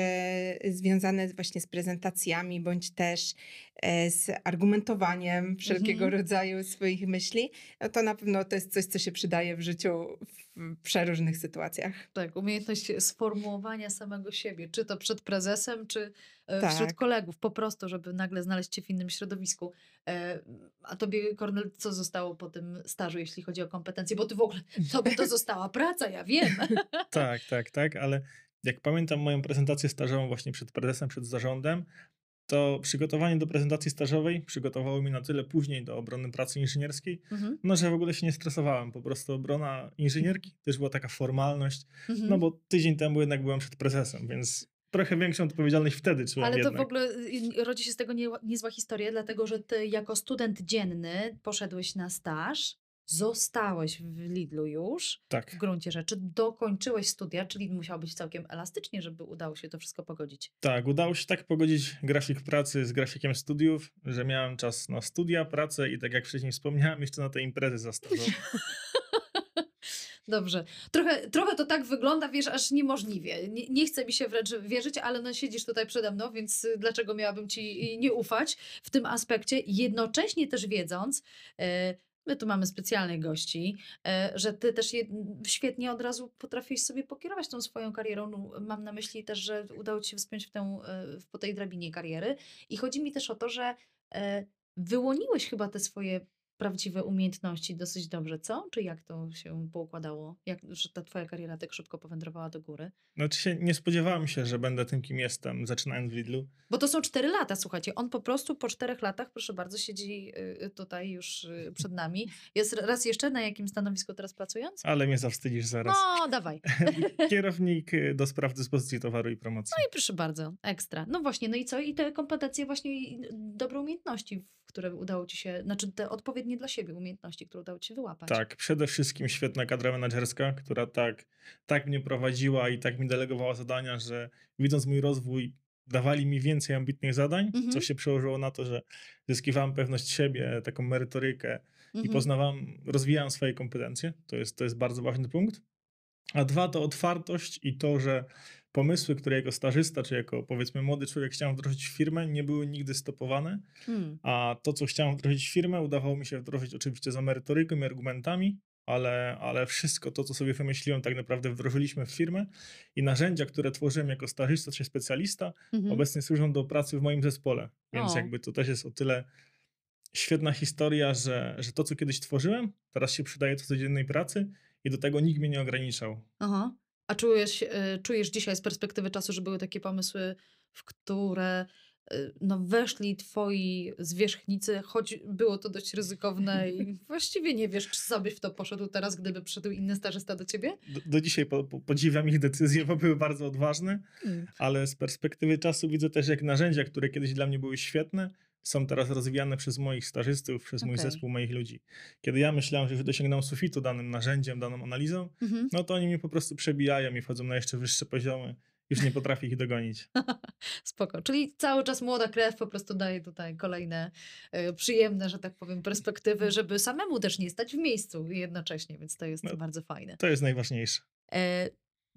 związane z- właśnie z prezentacjami, bądź też e, z argumentowaniem wszelkiego Mhm. rodzaju swoich myśli, no to na pewno to jest coś, co się przydaje w życiu w przeróżnych sytuacjach. Tak, umiejętność sformułowania samego siebie, czy to przed prezesem, czy e, Tak. wśród kolegów, po prostu, żeby nagle znaleźć się w innym środowisku. E, A tobie, Kornel, co zostało po tym stażu, jeśli chodzi o kompetencje? Bo ty w ogóle, tobie to została praca, ja wiem. Tak, tak, tak, ale jak pamiętam moją prezentację stażową właśnie przed prezesem, przed zarządem, to przygotowanie do prezentacji stażowej przygotowało mi na tyle później do obrony pracy inżynierskiej, Mhm. no że w ogóle się nie stresowałem. Po prostu obrona inżynierki też była taka formalność, Mhm. no bo tydzień temu jednak byłem przed prezesem, więc trochę większą odpowiedzialność wtedy czułem Ale to jednak. w ogóle y, rodzi się z tego nie, niezła historia, dlatego że ty jako student dzienny poszedłeś na staż, zostałeś w Lidlu już, w Tak, gruncie rzeczy, dokończyłeś studia, czyli musiał być całkiem elastycznie, żeby udało się to wszystko pogodzić. tak, udało się tak pogodzić grafik pracy z grafikiem studiów, że miałem czas na studia, pracę i tak jak wcześniej wspomniałem, jeszcze na te imprezy zastażowe. Dobrze. Trochę, trochę to tak wygląda, wiesz, aż niemożliwie. Nie, nie chce mi się wręcz wierzyć, ale no siedzisz tutaj przede mną, więc dlaczego miałabym ci nie ufać w tym aspekcie? Jednocześnie też wiedząc, e, my tu mamy specjalnych gości, e, że ty też świetnie od razu potrafisz sobie pokierować tą swoją karierą. No, mam na myśli też, że udało ci się wspiąć w tę, e, po tej drabinie kariery. I chodzi mi też o to, że e, wyłoniłeś chyba te swoje prawdziwe umiejętności dosyć dobrze, co? Czy jak to się poukładało? Jak, że ta twoja kariera tak szybko powędrowała do góry? Znaczy się, nie spodziewałem się, że będę tym, kim jestem, zaczynając w Lidlu. Bo to są cztery lata, słuchajcie. On po prostu po czterech latach, proszę bardzo, siedzi y, tutaj już y, przed nami. Jest raz jeszcze na jakim stanowisku teraz pracując? Ale mnie zawstydzisz zaraz. No, dawaj. Kierownik y, do spraw dyspozycji towaru i promocji. No i proszę bardzo, ekstra. No właśnie, no i co? I te kompetencje właśnie, i dobre umiejętności, które udało ci się, znaczy te odpowiednie dla siebie umiejętności, które udało ci się wyłapać. Tak, przede wszystkim świetna kadra menedżerska, która tak, tak mnie prowadziła i tak mi delegowała zadania, że widząc mój rozwój, dawali mi więcej ambitnych zadań, Mhm. co się przełożyło na to, że zyskiwałem pewność siebie, taką merytorykę i Mhm. poznawałem, rozwijałem swoje kompetencje. To jest, to jest bardzo ważny punkt. A dwa to otwartość i to, że pomysły, które jako stażysta, czy jako powiedzmy młody człowiek chciałem wdrożyć w firmę, nie były nigdy stopowane. Hmm. A to, co chciałem wdrożyć w firmę, udawało mi się wdrożyć oczywiście za merytoryką i argumentami, ale, ale wszystko to, co sobie wymyśliłem, tak naprawdę wdrożyliśmy w firmę i narzędzia, które tworzyłem jako stażysta czy specjalista, Mhm. obecnie służą do pracy w moim zespole. Więc O. jakby to też jest o tyle świetna historia, że, że to, co kiedyś tworzyłem, teraz się przydaje do codziennej pracy i do tego nikt mnie nie ograniczał. Aha. A czujesz, y, czujesz dzisiaj z perspektywy czasu, że były takie pomysły, w które y, no, weszli twoi zwierzchnicy, choć było to dość ryzykowne i właściwie nie wiesz, czy sobie w to poszedł teraz, gdyby przyszedł inny stażysta do ciebie? Do, do dzisiaj po, po, podziwiam ich decyzje, bo były bardzo odważne, Hmm. ale z perspektywy czasu widzę też, jak narzędzia, które kiedyś dla mnie były świetne, są teraz rozwijane przez moich stażystów, przez mój Okej. zespół, moich ludzi. Kiedy ja myślałem, że już dosięgnąłem sufitu danym narzędziem, daną analizą, Mhm. no to oni mnie po prostu przebijają i wchodzą na jeszcze wyższe poziomy. Już nie potrafię ich dogonić. Spoko. Czyli cały czas młoda krew po prostu daje tutaj kolejne y, przyjemne, że tak powiem, perspektywy, żeby samemu też nie stać w miejscu jednocześnie, więc to jest No. bardzo fajne. To jest najważniejsze.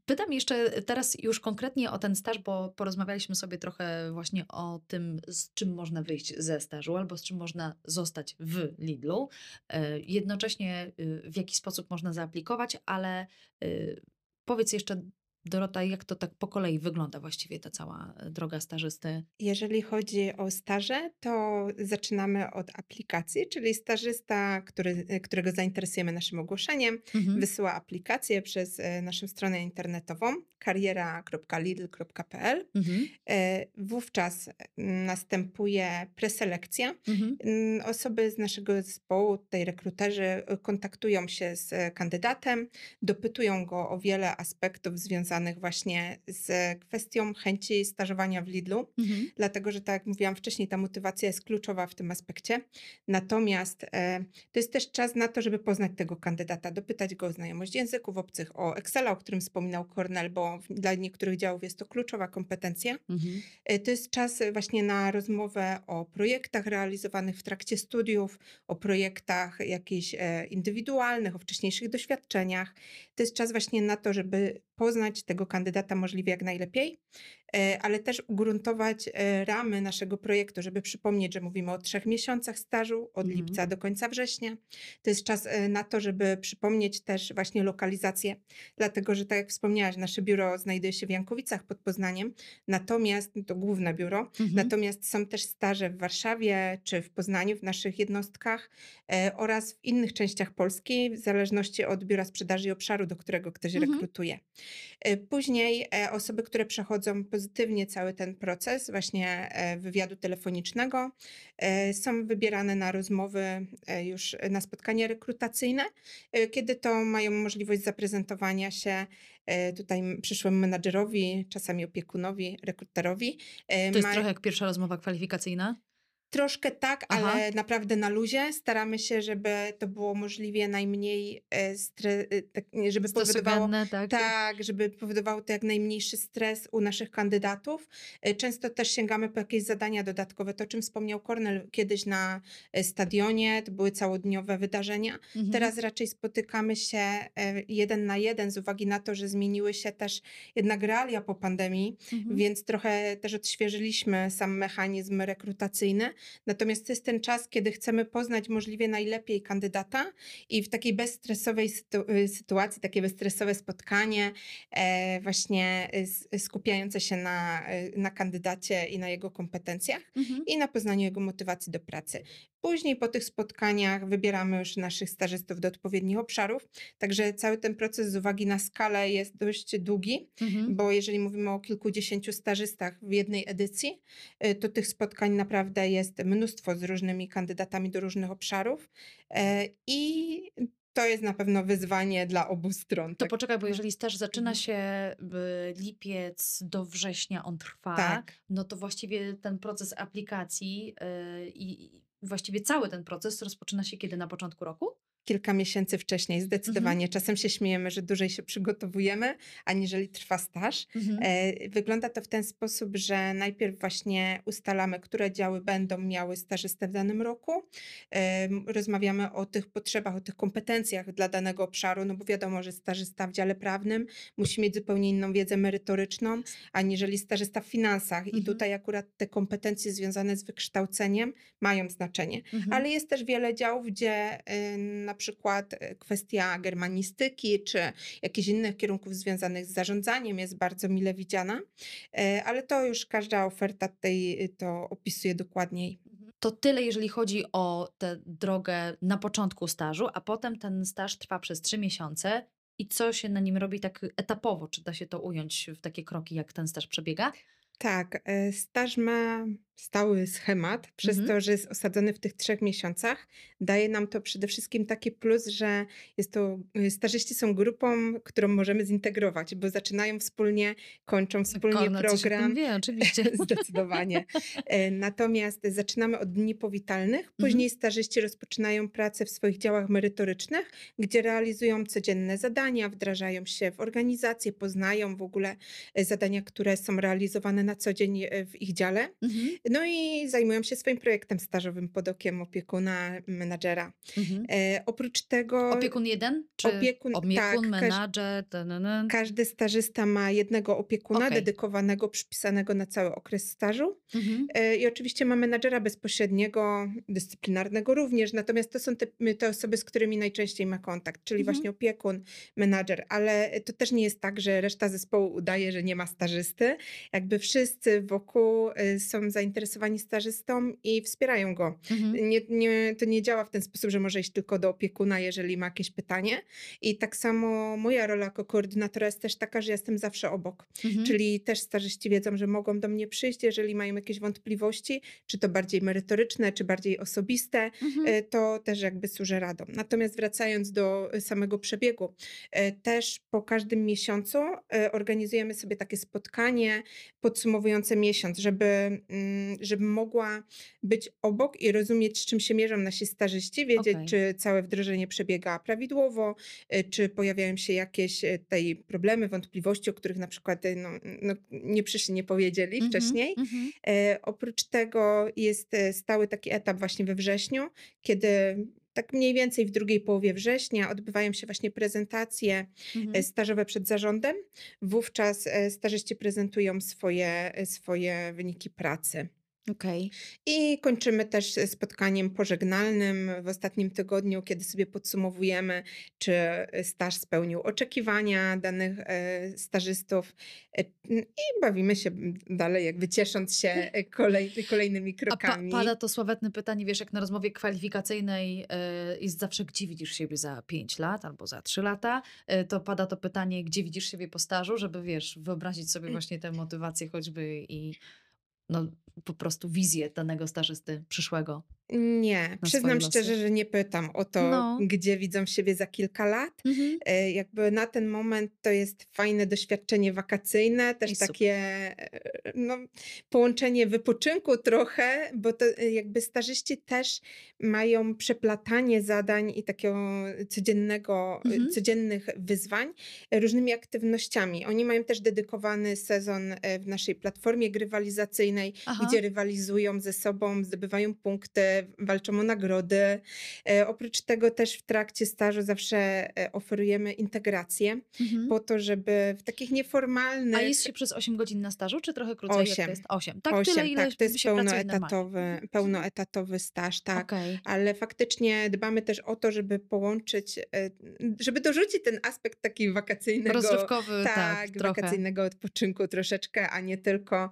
Pytam jeszcze teraz już konkretnie o ten staż, bo porozmawialiśmy sobie trochę właśnie o tym, z czym można wyjść ze stażu albo z czym można zostać w Lidlu. E, Jednocześnie y, w jaki sposób można zaaplikować, ale y, powiedz jeszcze Dorota, jak to tak po kolei wygląda właściwie ta cała e, droga stażysty? Jeżeli chodzi o staże, to zaczynamy od aplikacji, czyli stażysta, który, którego zainteresujemy naszym ogłoszeniem, Mhm. wysyła aplikację przez e, naszą stronę internetową kariera.lidl.pl. Mhm. E, Wówczas następuje preselekcja. Mhm. Mm, Osoby z naszego zespołu, tutaj rekruterzy, kontaktują się z e, kandydatem, dopytują go o wiele aspektów związanych właśnie z kwestią chęci stażowania w Lidlu, Mhm. dlatego że, tak jak mówiłam wcześniej, ta motywacja jest kluczowa w tym aspekcie. Natomiast e, to jest też czas na to, żeby poznać tego kandydata, dopytać go o znajomość języków obcych, o Excela, o którym wspominał Kornel, bo dla niektórych działów jest to kluczowa kompetencja. Mhm. E, To jest czas właśnie na rozmowę o projektach realizowanych w trakcie studiów, o projektach jakichś e, indywidualnych, o wcześniejszych doświadczeniach. To jest czas właśnie na to, żeby poznać tego kandydata możliwie jak najlepiej, ale też ugruntować e, ramy naszego projektu, żeby przypomnieć, że mówimy o trzech miesiącach stażu, od Mhm. lipca do końca września. To jest czas e, na to, żeby przypomnieć też właśnie lokalizację, dlatego że tak jak wspomniałaś, nasze biuro znajduje się w Jankowicach pod Poznaniem, natomiast to główne biuro, Mhm. natomiast są też staże w Warszawie czy w Poznaniu, w naszych jednostkach e, oraz w innych częściach Polski, w zależności od biura sprzedaży i obszaru, do którego ktoś Mhm. rekrutuje. E, Później e, osoby, które przechodzą pozytywnie cały ten proces właśnie e, wywiadu telefonicznego, e, są wybierane na rozmowy e, już na spotkanie rekrutacyjne, kiedy to mają możliwość zaprezentowania się tutaj przyszłemu menadżerowi, czasami opiekunowi, rekruterowi. To jest ma- trochę jak pierwsza rozmowa kwalifikacyjna? Troszkę tak, Aha. ale naprawdę na luzie. Staramy się, żeby to było możliwie najmniej, e, stre- e, tak, żeby powodowało tak? tak, żeby powodowało to jak najmniejszy stres u naszych kandydatów. E, Często też sięgamy po jakieś zadania dodatkowe. To, o czym wspomniał Kornel kiedyś na stadionie, to były całodniowe wydarzenia. Mhm. Teraz raczej spotykamy się jeden na jeden z uwagi na to, że zmieniły się też jednak realia po pandemii, Mhm. więc trochę też odświeżyliśmy sam mechanizm rekrutacyjny. Natomiast to jest ten czas, kiedy chcemy poznać możliwie najlepiej kandydata i w takiej bezstresowej sytu- y, sytuacji, takie bezstresowe spotkanie, e, właśnie y, s- skupiające się na, y, na kandydacie i na jego kompetencjach Mhm. i na poznaniu jego motywacji do pracy. Później po tych spotkaniach wybieramy już naszych stażystów do odpowiednich obszarów, także cały ten proces z uwagi na skalę jest dość długi, Mhm. bo jeżeli mówimy o kilkudziesięciu stażystach w jednej edycji, y, to tych spotkań naprawdę jest mnóstwo z różnymi kandydatami do różnych obszarów e, i to jest na pewno wyzwanie dla obu stron. To tak. poczekaj, bo jeżeli staż zaczyna Mhm. się y, lipiec do września, on trwa, Tak. no to właściwie ten proces aplikacji y, i właściwie cały ten proces rozpoczyna się kiedy? Na początku roku? Kilka miesięcy wcześniej, Mhm. zdecydowanie. Czasem się śmiejemy, że dłużej się przygotowujemy, aniżeli trwa staż. Mhm. E, Wygląda to w ten sposób, że najpierw właśnie ustalamy, które działy będą miały stażystę w danym roku. Em, Rozmawiamy o tych potrzebach, o tych kompetencjach dla danego obszaru, no bo wiadomo, że stażysta w dziale prawnym musi mieć zupełnie inną wiedzę merytoryczną, aniżeli stażysta w finansach. I Mhm. tutaj akurat te kompetencje związane z wykształceniem mają znaczenie. Mhm. Ale jest też wiele działów, gdzie y, na przykład y, kwestia germanistyki czy jakichś innych kierunków związanych z zarządzaniem jest bardzo mile widziana, y, ale to już każda oferta tej y, to opisuje dokładniej. To tyle, jeżeli chodzi o tę drogę na początku stażu, a potem ten staż trwa przez trzy miesiące. i co się na nim robi tak etapowo? Czy da się to ująć w takie kroki, jak ten staż przebiega? Tak, e, staż ma stały schemat, przez Mhm. to, że jest osadzony w tych trzech miesiącach. Daje nam to przede wszystkim taki plus, że jest to, y, stażyści są grupą, którą możemy zintegrować, bo zaczynają wspólnie, kończą wspólnie program. wie, oczywiście. Zdecydowanie. E, Natomiast zaczynamy od dni powitalnych, Mhm. później stażyści rozpoczynają pracę w swoich działach merytorycznych, gdzie realizują codzienne zadania, wdrażają się w organizację, poznają w ogóle e, zadania, które są realizowane na co dzień e, w ich dziale. Mhm. No i zajmują się swoim projektem stażowym pod okiem opiekuna, menadżera. Mhm. E, oprócz tego Opiekun jeden? Czy Opiekun- tak, opiekun, każ- menadżer? tanana? każdy stażysta ma jednego opiekuna Okej. dedykowanego, przypisanego na cały okres stażu. Mhm. E, I oczywiście ma menadżera bezpośredniego, dyscyplinarnego również, natomiast to są te, te osoby, z którymi najczęściej ma kontakt, czyli Mhm. właśnie opiekun, menadżer, ale to też nie jest tak, że reszta zespołu udaje, że nie ma stażysty. Jakby wszyscy wokół e, są zainteresowani stażystą i wspierają go. Mhm. Nie, nie, to nie działa w ten sposób, że może iść tylko do opiekuna, jeżeli ma jakieś pytanie. I tak samo moja rola jako koordynatora jest też taka, że jestem zawsze obok. Mhm. Czyli też stażyści wiedzą, że mogą do mnie przyjść, jeżeli mają jakieś wątpliwości, czy to bardziej merytoryczne, czy bardziej osobiste, Mhm. e, to też jakby służę radą. Natomiast wracając do e, samego przebiegu, e, też po każdym miesiącu organizujemy sobie takie spotkanie podsumowujące miesiąc, żeby, mm, żeby mogła być obok i rozumieć, z czym się mierzą nasi stażyści, wiedzieć, Okej. czy całe wdrożenie przebiega prawidłowo, e, czy pojawiają się jakieś e, tej problemy, wątpliwości, o których na przykład e, no, no, nie przyszli, nie powiedzieli Mhm. wcześniej. Mhm. E, oprócz tego jest stały taki etap właśnie we wrześniu, kiedy tak mniej więcej w drugiej połowie września odbywają się właśnie prezentacje e, Mhm. stażowe przed zarządem. Wówczas e, stażyści prezentują swoje, e, swoje wyniki pracy. Okej. I kończymy też spotkaniem pożegnalnym w ostatnim tygodniu, kiedy sobie podsumowujemy, czy staż spełnił oczekiwania danych e, stażystów e, i bawimy się dalej, jakby ciesząc się e, kolej, kolejnymi A pa, krokami. pada to sławetne pytanie, wiesz, jak na rozmowie kwalifikacyjnej jest zawsze, gdzie widzisz siebie za 5 lat albo za 3 lata, to pada to pytanie, gdzie widzisz siebie po stażu, żeby, wiesz, wyobrazić sobie właśnie tę motywację choćby i no, po prostu wizję danego stażysty przyszłego. Nie, na przyznam szczerze, losy. że nie pytam o to, No. gdzie widzą siebie za kilka lat. Mhm. E, Jakby na ten moment to jest fajne doświadczenie wakacyjne, też I takie e, no, połączenie wypoczynku trochę, bo to e, jakby stażyści też mają przeplatanie zadań i takiego codziennego, Mhm. codziennych wyzwań różnymi aktywnościami. Oni mają też dedykowany sezon w naszej platformie grywalizacyjnej, Aha. gdzie rywalizują ze sobą, zdobywają punkty, walczą o nagrody. E, oprócz tego też w trakcie stażu zawsze e, oferujemy integrację Mhm. po to, żeby w takich nieformalnych... A jest się przez 8 godzin na stażu, czy trochę krócej? Jak to Osiem. jest? 8. Tak, Osiem, tyle, ile tak, to jest pełnoetatowy, Mhm. pełnoetatowy staż, tak. Okej. Ale faktycznie dbamy też o to, żeby połączyć, e, żeby dorzucić ten aspekt taki wakacyjnego, Rozrywkowy, tak, tak, trochę. wakacyjnego odpoczynku troszeczkę, a nie tylko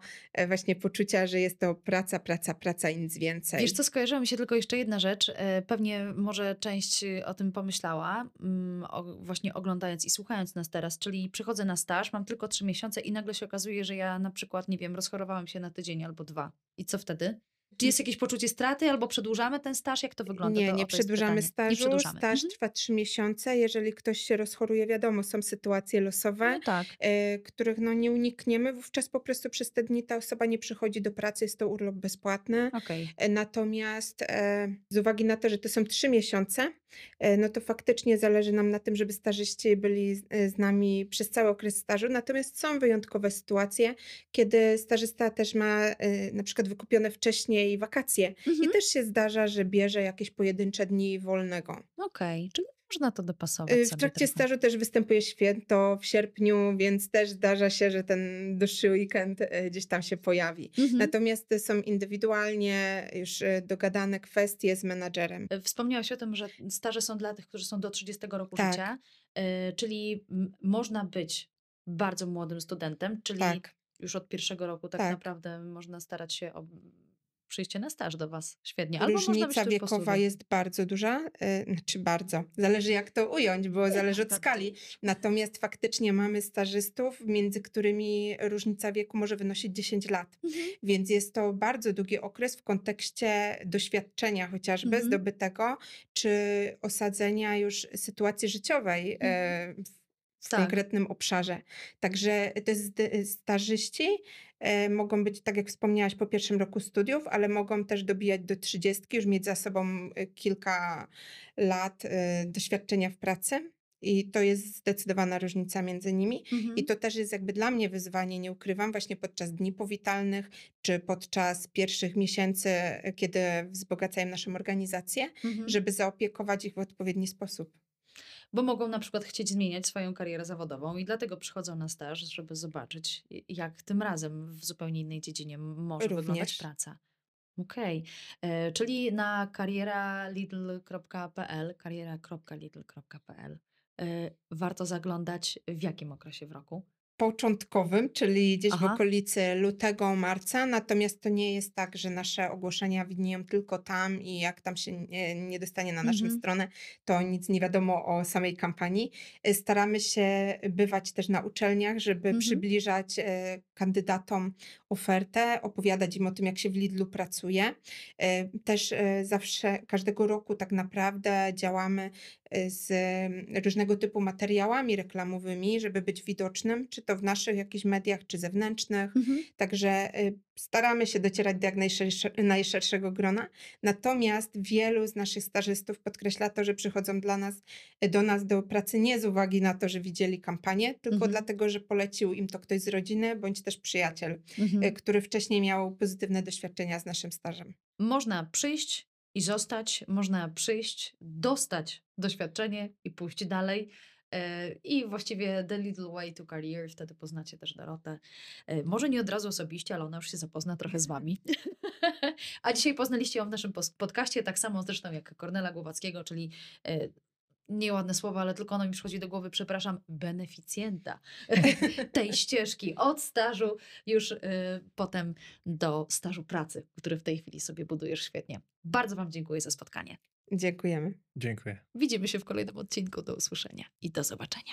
właśnie poczucia, że jest to praca, praca, praca i nic więcej. Wiesz co, skojarzyła mi się tylko jeszcze jedna rzecz. e, Pewnie może część y, o tym pomyślała, mm, właśnie oglądając i słuchając nas teraz, czyli przychodzę na staż, mam tylko trzy miesiące i nagle się okazuje, że ja na przykład, nie wiem, rozchorowałam się na tydzień albo dwa. I co wtedy? Czy jest jakieś poczucie straty albo przedłużamy ten staż? Jak to wygląda? Nie, to, nie przedłużamy stażu. Nie przedłużamy. Staż Mhm. trwa trzy miesiące. Jeżeli ktoś się rozchoruje, wiadomo, są sytuacje losowe, No tak. e, których no, nie unikniemy. Wówczas po prostu przez te dni ta osoba nie przychodzi do pracy, jest to urlop bezpłatny. Okej. E, Natomiast e, z uwagi na to, że to są trzy miesiące, no to faktycznie zależy nam na tym, żeby stażyści byli z, z nami przez cały okres stażu. Natomiast są wyjątkowe sytuacje, kiedy stażysta też ma na przykład wykupione wcześniej wakacje i Mhm. też się zdarza, że bierze jakieś pojedyncze dni wolnego. Okej, czyli można to dopasować W sobie trakcie trochę. stażu też występuje święto w sierpniu, więc też zdarza się, że ten dłuższy weekend e, gdzieś tam się pojawi. Mhm. Natomiast to są indywidualnie już e, dogadane kwestie z menadżerem. Wspomniałaś o tym, że staże są dla tych, którzy są do 30 roku Tak. życia, czyli można być bardzo młodym studentem, czyli Tak. już od pierwszego roku tak, Tak. naprawdę można starać się o przyjście na staż do Was. Świetnie. Albo Różnica wiekowa jest bardzo duża, y, znaczy bardzo, zależy jak to ująć, bo zależy od tak. skali. Natomiast faktycznie mamy stażystów, między którymi różnica wieku może wynosić 10 lat. Mhm. Więc jest to bardzo długi okres w kontekście doświadczenia chociażby Mhm. zdobytego, czy osadzenia już sytuacji życiowej e, Mhm. w, Tak. konkretnym obszarze. Także te zd- stażyści mogą być, tak jak wspomniałaś, po pierwszym roku studiów, ale mogą też dobijać do 30, już mieć za sobą e, kilka lat e, doświadczenia w pracy. I to jest zdecydowana różnica między nimi. Mhm. I to też jest jakby dla mnie wyzwanie, nie ukrywam, właśnie podczas dni powitalnych, czy podczas pierwszych miesięcy, e, kiedy wzbogacają naszą organizację, Mhm. żeby zaopiekować ich w odpowiedni sposób. Bo mogą na przykład chcieć zmieniać swoją karierę zawodową i dlatego przychodzą na staż, żeby zobaczyć, jak tym razem w zupełnie innej dziedzinie może wyglądać Również. praca. Okej, E, czyli na karieralidl.pl, kariera.lidl.pl e, warto zaglądać w jakim okresie w roku? Początkowym, czyli gdzieś Aha. w okolicy lutego, marca, natomiast to nie jest tak, że nasze ogłoszenia widnieją tylko tam i jak tam się nie, nie dostanie na naszą Mhm. stronę, to nic nie wiadomo o samej kampanii. Y, Staramy się bywać też na uczelniach, żeby Mhm. przybliżać e, kandydatom ofertę, opowiadać im o tym, jak się w Lidlu pracuje. E, Też zawsze, każdego roku tak naprawdę działamy z mm, różnego typu materiałami reklamowymi, żeby być widocznym, czy to w naszych jakichś mediach, czy zewnętrznych. Mhm. Także y, staramy się docierać do jak najszersze, najszerszego grona. Natomiast wielu z naszych stażystów podkreśla to, że przychodzą dla nas, y, do nas do pracy nie z uwagi na to, że widzieli kampanię, tylko Mhm. dlatego, że polecił im to ktoś z rodziny bądź też przyjaciel, y, Mhm. który wcześniej miał pozytywne doświadczenia z naszym stażem. Można przyjść i zostać, można przyjść, dostać doświadczenie i pójść dalej. E, I właściwie The Little Way to Career, wtedy poznacie też Dorotę. E, Może nie od razu osobiście, ale ona już się zapozna trochę z wami. A dzisiaj poznaliście ją w naszym podcaście, tak samo zresztą jak Kornela Głowackiego, czyli e, nieładne słowa, ale tylko ono mi przychodzi do głowy, przepraszam, beneficjenta tej ścieżki od stażu już y, potem do stażu pracy, który w tej chwili sobie budujesz świetnie. Bardzo Wam dziękuję za spotkanie. Dziękujemy. Dziękuję. Widzimy się w kolejnym odcinku. Do usłyszenia i do zobaczenia.